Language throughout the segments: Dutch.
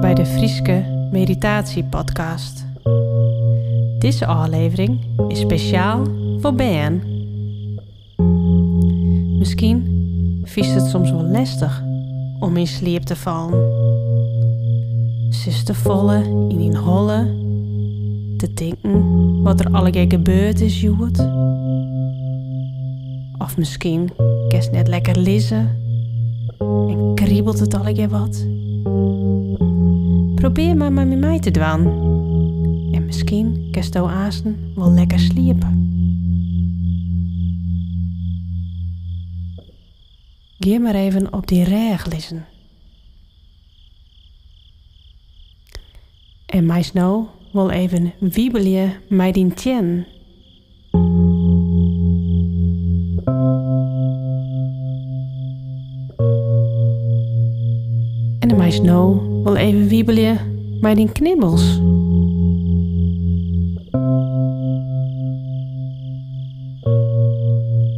Bij de Frieske Meditatie Podcast. Deze aflevering is speciaal voor Ben. Misschien vies het soms wel lastig om in sleep te vallen. Zit te vallen in een holle, te denken wat er allemaal gebeurd is, joet. Of misschien kerst net lekker lezen en kriebelt het allemaal wat. Probeer maar met mij te dwan. En misschien kerst jou aasten wel lekker sliepen. Geer maar even op die reg liggen. En mij nou wel even wiebelje mij die. En de meis nou wel even wiebelen met die knibbels.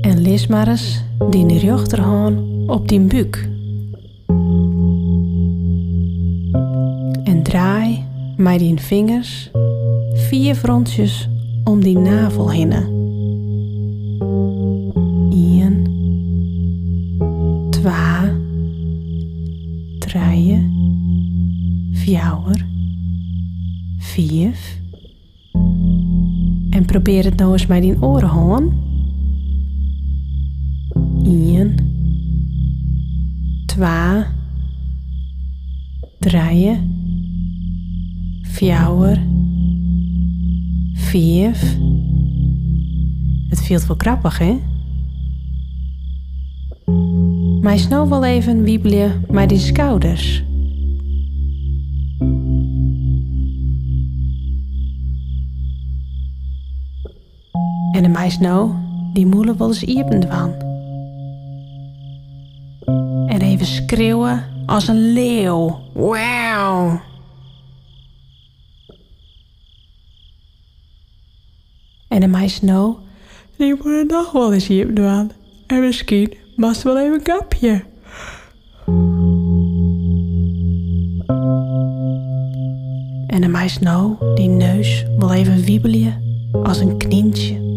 En lees maar eens die rechterhand op die buik. En draai met die vingers vier fronsjes om die navel heen. 1, 2, 3, jou. Vijf. En probeer het nou eens met die oren hoor. Eén. Twee. Drie. Vier. Vijf. Het voelt wel krappig, hè? Maar snel wel even wiebelen met die schouders. En de meis nou, die moelen wel eens iepen. En even schreeuwen als een leeuw. Wauw! En de meis nou, die moeten nog wel eens iepen. En misschien mast wel even een kapje. En de meis nou, die neus wel even wiebelje als een knientje.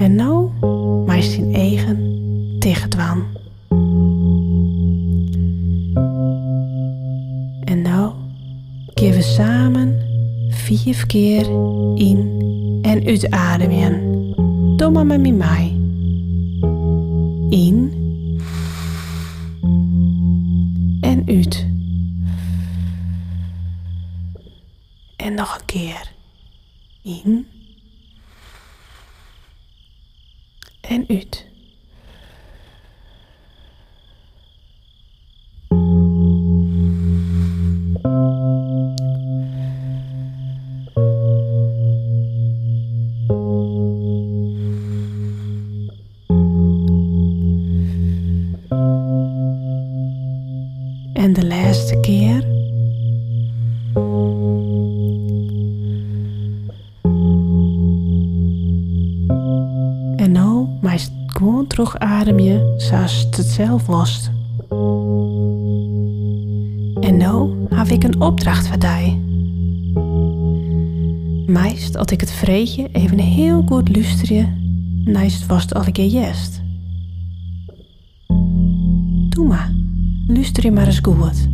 En nou meist in eigen tegendwan. En nou keer we samen vier keer in en uitademen. Doe maar met mij. In en uit. En nog een keer. In en uit. En de laatste keer. En nou, maar gewoon terug adem je zoals het zelf was. En nou heb ik een opdracht voor jou. Meest als ik het vreetje even heel goed luisteren, naast was het al een keer. Doe maar, luister je maar eens goed.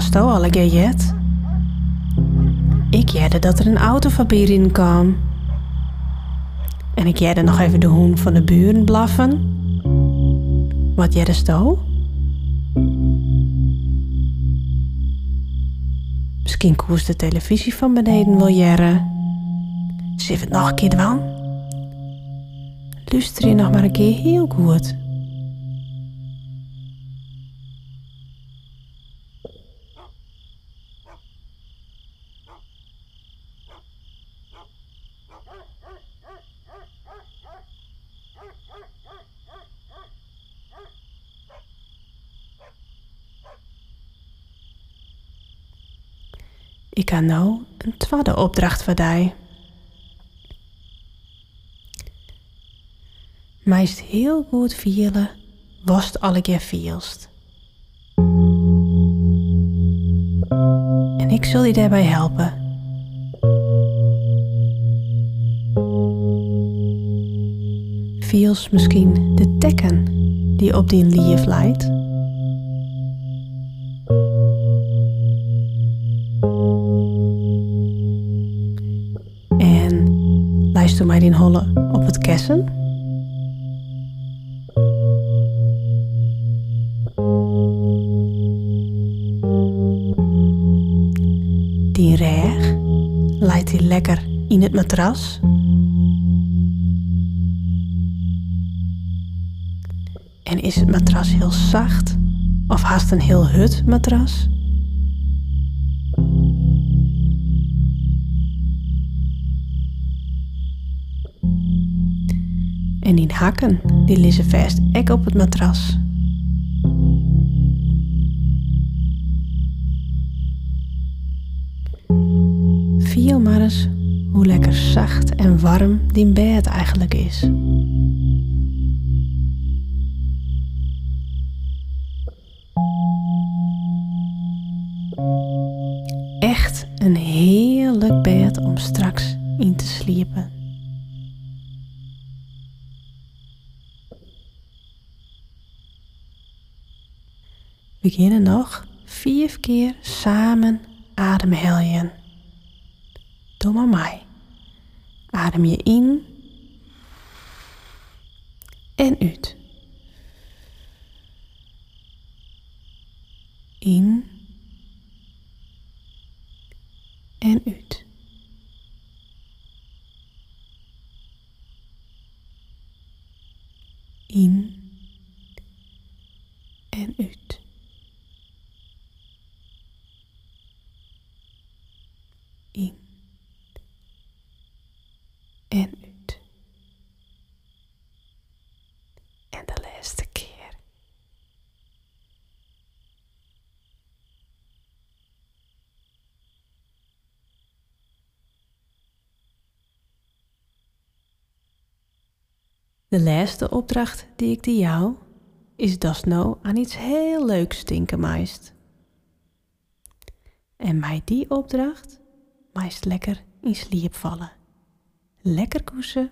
Wat hast du al een keer jet? Ik jette dat er een autofabier in kwam. En ik jette nog even de hoen van de buren blaffen. Wat jette du? Misschien koest de televisie van beneden wel jaren. Zit het nog een keer dwan? Luister je nog maar een keer heel goed. Ik kan nou een tweede opdracht voor die. Meest heel goed vielen worst alle keer vielst. En ik zal je daarbij helpen. Viels misschien de tekken die op die lief leidt? Luister mij die holle op het kessen? Die reg leidt hij lekker in het matras. En is het matras heel zacht of haast een heel hut matras? En die hakken, die liggen vast ek op het matras. Viel maar eens hoe lekker zacht en warm die bed eigenlijk is. Echt een heerlijk bed om straks in te sliepen. Beginnen nog vier keer samen ademheljen. Doe maar mij. Adem je in en uit. In en uit. In en uit. In en uit. En de laatste keer. De laatste opdracht die ik die jou is dat nou aan iets heel leuks denken meist. En mij die opdracht meest lekker in sliep vallen. Lekker koesen